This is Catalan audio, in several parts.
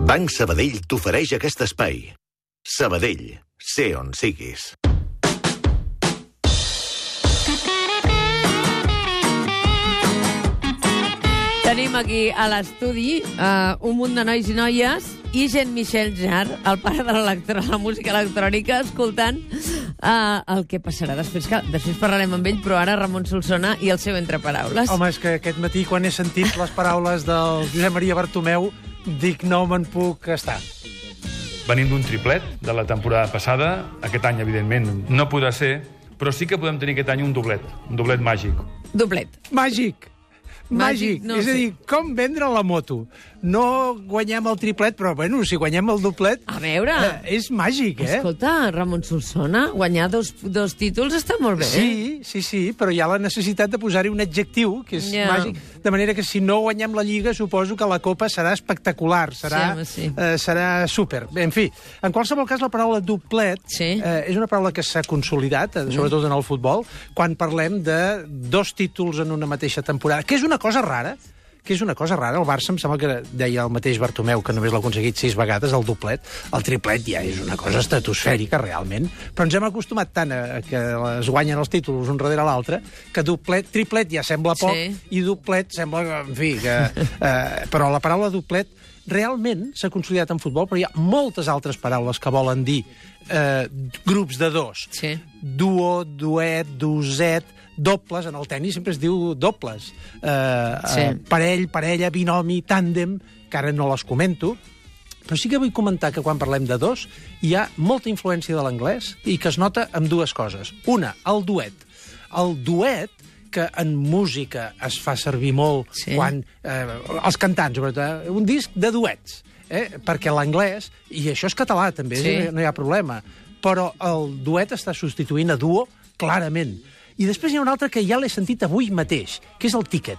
Banc Sabadell t'ofereix aquest espai. Sabadell, sé on siguis. Tenim aquí a l'estudi uh, un munt de nois i noies i Jean-Michel Jarre, el pare de la música electrònica, escoltant uh, el que passarà després. Que, després parlarem amb ell, però ara Ramon Solsona i el seu entre paraules. Home, és que aquest matí, quan he sentit les paraules del Josep Maria Bartomeu, dic, no me'n puc estar. Venim d'un triplet de la temporada passada. Aquest any, evidentment, no podrà ser, però sí que podem tenir aquest any un doblet, un doblet màgic. Doblet. Màgic! Màgic, no és a dir, com vendre la moto. No guanyem el triplet, però bueno, si guanyem el doblet... A veure... Eh, és màgic, eh? Escolta, Ramon Solsona, guanyar dos, dos títols està molt bé. Sí, sí, sí, però hi ha la necessitat de posar-hi un adjectiu, que és Ja. màgic, de manera que si no guanyem la Lliga, suposo que la Copa serà espectacular, serà, Sí, home, sí. eh, serà súper. Bé, En fi, en qualsevol cas, la paraula doblet Sí. Eh, és una paraula que s'ha consolidat, eh, sobretot en el futbol, quan parlem de dos títols en una mateixa temporada, que és una cosa rara, que és una cosa rara. El Barça em sembla que deia el mateix Bartomeu, que només l'ha aconseguit sis vegades, el doblet. El triplet ja és una cosa estratosfèrica, realment. Però ens hem acostumat tant a a que es guanyen els títols un darrere l'altre, que doblet, triplet ja sembla poc, Sí. i doblet sembla, en fi, que... Eh, però la paraula doblet realment s'ha consolidat en futbol, però hi ha moltes altres paraules que volen dir eh, grups de dos. Sí. Duo, duet, duset, dobles, en el tennis sempre es diu dobles. Eh, Sí. eh, parell, parella, binomi, tàndem, que ara no les comento, però sí que vull comentar que quan parlem de dos hi ha molta influència de l'anglès i que es nota amb dues coses. Una, el duet. El duet que en música es fa servir molt Sí. quan eh, els cantants, sobretot, eh, un disc de duets, eh? perquè l'anglès, i això és català també, Sí. eh, no hi ha problema, però el duet està substituint a duo clarament. I després hi ha un altre que ja l'he sentit avui mateix, que és el tíquet.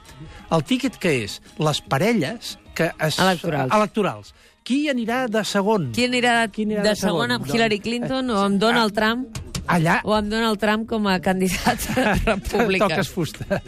El tíquet que és? Les parelles que es... Electorals. electorals. Qui anirà de segon? Qui anirà, Qui anirà de, de segon segon? amb Hillary Clinton o amb Donald Trump Allà o amb Donald Trump com a candidat republicà? toques fusta.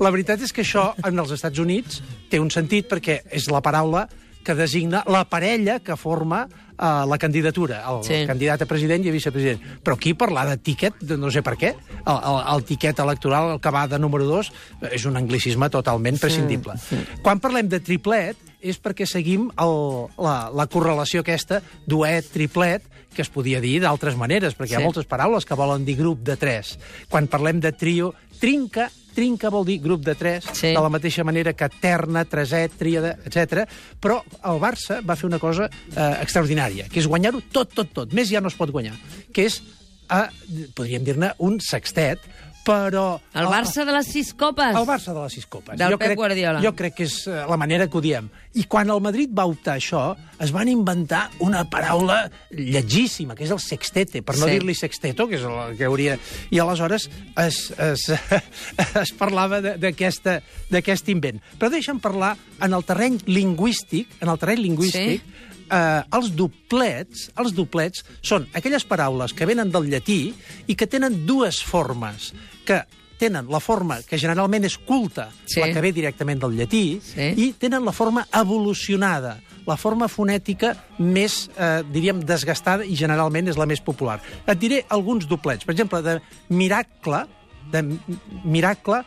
La veritat és que això, en els Estats Units, té un sentit perquè és la paraula que designa la parella que forma uh, la candidatura, el Sí. candidat a president i a vicepresident. Però aquí parlar de tiquet, no sé per què, el, el, el tiquet electoral, el que va de número 2, és un anglicisme totalment prescindible. Sí, sí. Quan parlem de triplet, és perquè seguim el, la, la correlació aquesta, duet, triplet, que es podia dir d'altres maneres, perquè sí. hi ha moltes paraules que volen dir grup de tres. Quan parlem de trio, trinca, trinca vol dir grup de tres, Sí. de la mateixa manera que terna, treset, tríada, etc. Però el Barça va fer una cosa eh, extraordinària, que és guanyar-ho tot, tot, tot. Més ja no es pot guanyar, que és, eh, podríem dir-ne, un sextet, però... El Barça de les sis copes. El Barça de les sis copes. Del jo Pep crec, Guardiola. Jo crec que és eh, la manera que ho diem. I quan el Madrid va optar això, es van inventar una paraula llegíssima, que és el sextete, per no Sí. dir-li sexteto, que és el que hauria... I aleshores es, es, es parlava d'aquest invent. Però deixa'm parlar en el terreny lingüístic, en el terreny lingüístic, Sí. Eh, els doblets, els doblets són aquelles paraules que venen del llatí i que tenen dues formes, que tenen la forma que generalment és culta, Sí. la que ve directament del llatí, Sí. i tenen la forma evolucionada, la forma fonètica més, eh, diríem, desgastada i generalment és la més popular. Et diré alguns doblets. Per exemple, de miracle, de mi- miracle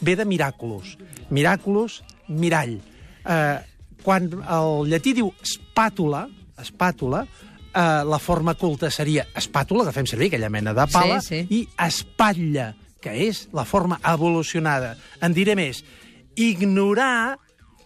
ve de miraculus. Miraculus, mirall. Eh, quan el llatí diu spàtula, espàtula, eh, la forma culta seria espàtula, que fem servir aquella mena de pala, Sí, sí. i espatlla, que és la forma evolucionada. En diré més. Ignorar,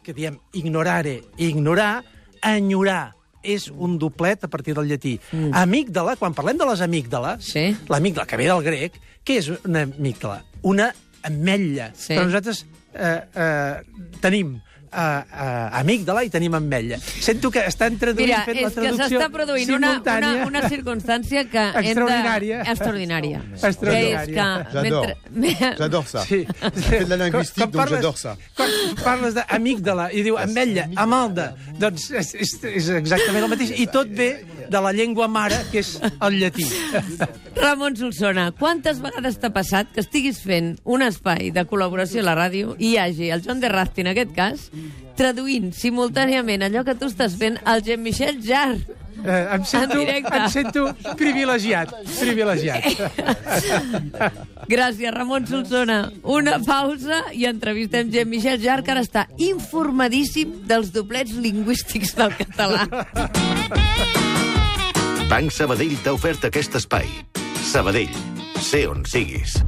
que diem ignorare, ignorar, enyorar, és un doblet a partir del llatí. Mm. Amígdala, quan parlem de les amígdales, Sí. l'amígdala, que ve del grec, què és una amígdala? Una ametlla. Sí. Però nosaltres eh, eh, tenim eh, eh, amígdala i tenim ametlla. Sento que estan traduint, Mira, fent la és que traducció s'està produint una, una, una circumstància que hem de... Extraordinària. Extraordinària. Extraordinària. Que és que... J'adore. mentre- J'adore ça. Sí. De la linguistique, Quan- quan donc j'adore ça. Quan parles d'amígdala i diu ametlla, amalda, doncs és, és, és exactament el mateix. I tot ve de la llengua mare, que és el llatí. Ramon Solsona, quantes vegades t'ha passat que estiguis fent un espai de col·laboració a la ràdio i hi hagi el Joan de Rasti, en aquest cas, traduint simultàniament allò que tu estàs fent al Jean-Michel Jarre? Eh, em, sento, em sento privilegiat, privilegiat. Gràcies, Ramon Solsona. Una pausa i entrevistem Gent Michel Jar, que ara està informadíssim dels doblets lingüístics del català. Banc Sabadell t'ha ofert aquest espai. Sabadell, sé on siguis.